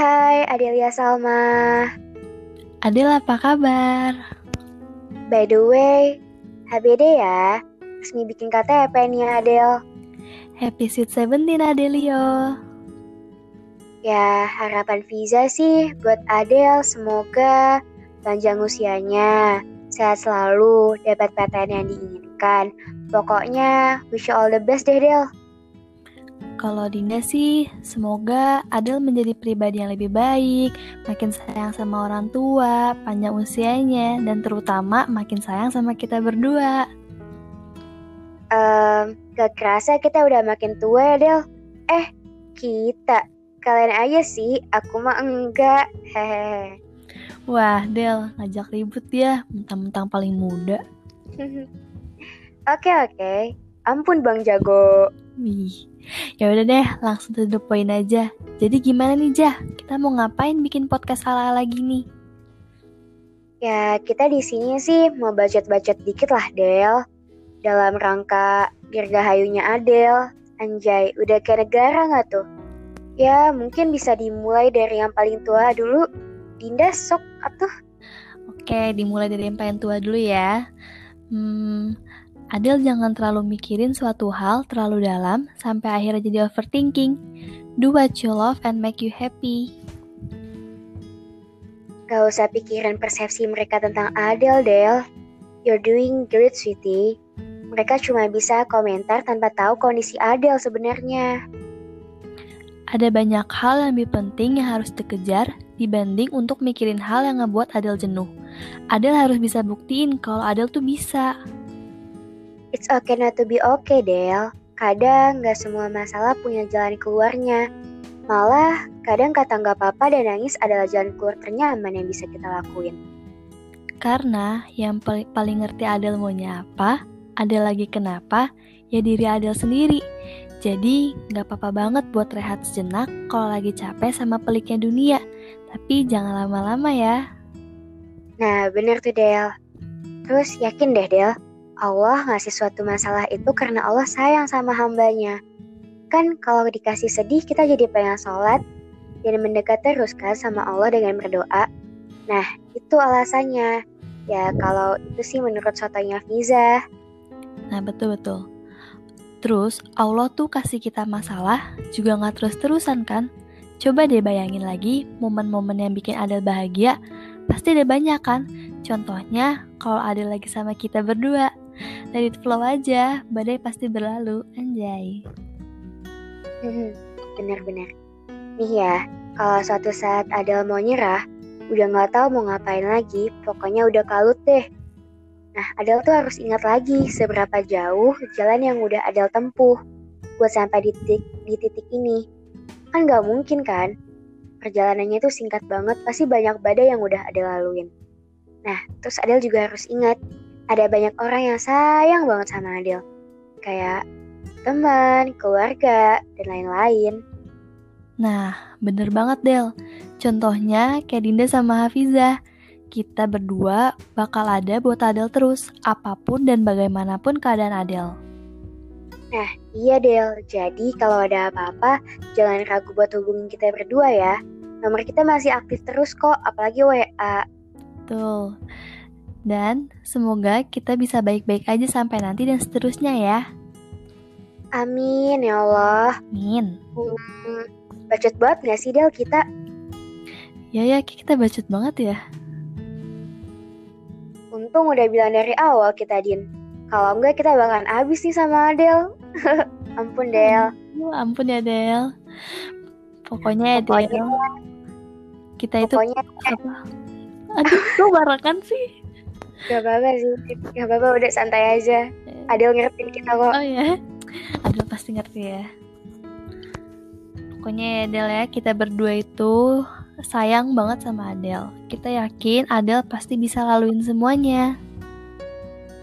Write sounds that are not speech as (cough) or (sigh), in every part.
Hai Adelia Salma. Adel apa kabar? By the way, HBD ya. Resmi bikin KTP nih Adel. Happy Sweet Seventeen Adelio. Ya, harapan visa sih buat Adel semoga panjang usianya, sehat selalu, dapat PTN yang diinginkan. Pokoknya, wish you all the best deh, Del. Kalau Dinda sih, semoga Adel menjadi pribadi yang lebih baik, makin sayang sama orang tua, panjang usianya, dan terutama makin sayang sama kita berdua. Um, gak kerasa kita udah makin tua ya, Del. Eh, kita. Kalian aja sih, aku mah enggak. Hehehe. Wah, Del, ngajak ribut ya, mentang-mentang paling muda. (laughs) Oke, oke. Ampun Bang Jago. Wih, ya udah deh, langsung to the point aja. Jadi gimana nih, Jah? Kita mau ngapain bikin podcast ala-ala gini? Ya, kita di sini sih mau bacot-bacot dikit lah, Del. Dalam rangka dirgahayunya Adel. Anjay, udah kayak negara nggak tuh? Ya, mungkin bisa dimulai dari yang paling tua dulu. Dinda sok atuh. Oke, dimulai dari yang paling tua dulu ya. Hmm, Adel jangan terlalu mikirin suatu hal terlalu dalam sampai akhirnya jadi overthinking. Do what you love and make you happy. Gak usah pikirin persepsi mereka tentang Adel, Del. You're doing great, sweetie. Mereka cuma bisa komentar tanpa tahu kondisi Adel sebenarnya. Ada banyak hal yang lebih penting yang harus dikejar dibanding untuk mikirin hal yang ngebuat Adel jenuh. Adel harus bisa buktiin kalau Adel tuh bisa. It's okay not to be okay, Del. Kadang gak semua masalah punya jalan keluarnya. Malah, kadang kata nggak apa-apa dan nangis adalah jalan keluar ternyaman yang bisa kita lakuin. Karena yang paling, paling ngerti Adel maunya apa, Adel lagi kenapa, ya diri Adel sendiri. Jadi nggak apa-apa banget buat rehat sejenak kalau lagi capek sama peliknya dunia. Tapi jangan lama-lama ya. Nah, bener tuh Del. Terus yakin deh Del, Allah ngasih suatu masalah itu karena Allah sayang sama hambanya. Kan kalau dikasih sedih kita jadi pengen sholat dan mendekat terus kan sama Allah dengan berdoa. Nah, itu alasannya. Ya, kalau itu sih menurut sotonya Fiza. Nah betul-betul. Terus Allah tuh kasih kita masalah juga nggak terus-terusan kan? Coba deh bayangin lagi momen-momen yang bikin Adel bahagia, pasti ada banyak kan? Contohnya kalau Adel lagi sama kita berdua. Let it flow aja, badai pasti berlalu, anjay. Bener-bener. Nih ya, kalau suatu saat Adel mau nyerah, udah nggak tahu mau ngapain lagi, pokoknya udah kalut deh. Nah, Adel tuh harus ingat lagi seberapa jauh jalan yang udah Adel tempuh buat sampai di titik, di titik ini. Kan nggak mungkin kan? Perjalanannya tuh singkat banget, pasti banyak badai yang udah Adel laluin. Nah, terus Adel juga harus ingat, ada banyak orang yang sayang banget sama Adel. Kayak teman, keluarga, dan lain-lain. Nah, bener banget Del. Contohnya kayak Dinda sama Hafizah. Kita berdua bakal ada buat Adel terus, apa pun dan bagaimanapun keadaan Adel. Nah, iya Del. Jadi kalau ada apa-apa, jangan ragu buat hubungin kita berdua ya. Nomor kita masih aktif terus kok, apalagi WA. Tuh. Dan semoga kita bisa baik-baik aja sampai nanti dan seterusnya ya. Amin ya Allah. Amin. Hmm, bacot banget gak sih Del kita? Ya ya, kita bacot banget ya. Untung udah bilang dari awal kita Din. Kalau enggak kita bakalan habis nih sama Adel. (laughs) ampun Del. Oh, ampun ya Del. Pokoknya ya Pokoknya, Del, kita itu pokoknya apa? Aduh, kok barengan sih? Gak apa-apa sih. Gak apa-apa udah santai aja. Adel ngertiin kita kok. Oh (laughs) ya, Adel pasti ngerti ya. Pokoknya ya Adel ya, kita berdua itu sayang banget sama Adel. Kita yakin Adel pasti bisa laluin semuanya.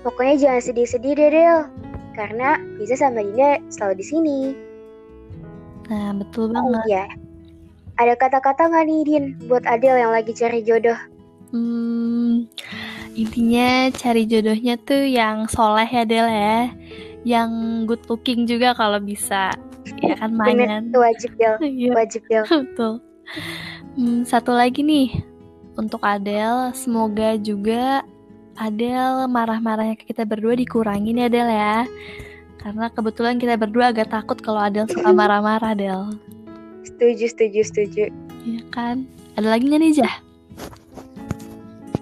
Pokoknya jangan sedih-sedih deh Del. Karena bisa sama Dinda selalu di sini. Nah, betul Oh banget. iya. Ada kata-kata nggak nih Din buat Adel yang lagi cari jodoh? Hmm, intinya cari jodohnya tuh yang soleh ya Del ya. Yang good looking juga kalau bisa. Ya kan Bener, main. itu wajib Del. (laughs) Iya, Wajib Del. betul. Hmm, satu lagi nih untuk Adele, semoga juga Adele marah-marahnya ke kita berdua dikurangin ya Adele ya. Karena kebetulan kita berdua agak takut kalau Adele suka (laughs) marah-marah Adele. Setuju, setuju, setuju. Iya kan? Ada lagi nggak nih Jah?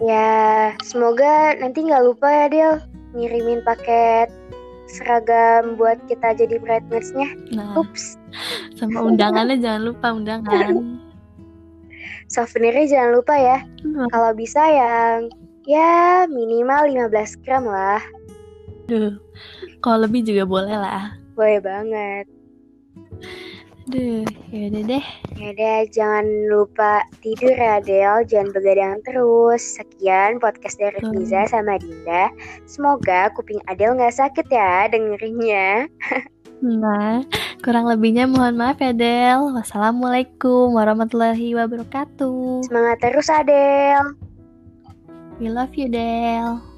Ya, semoga nanti nggak lupa ya Del ngirimin paket seragam buat kita jadi bridesmaids-nya. Nah, Ups, sama undangannya jangan lupa undangan. (laughs) souvenirnya jangan lupa ya. Hmm, Kalau bisa yang ya minimal 15 gram lah. Aduh, kalau lebih juga boleh lah. Boleh banget. Aduh, yaudah deh. Ya deh, jangan lupa tidur ya Del, jangan begadang terus. Sekian podcast dari Betul. Fiza sama Dinda. Semoga kuping Adel nggak sakit ya dengerinnya. Nah, kurang lebihnya mohon maaf ya Del. Wassalamualaikum warahmatullahi wabarakatuh. Semangat terus Adel. We love you Del.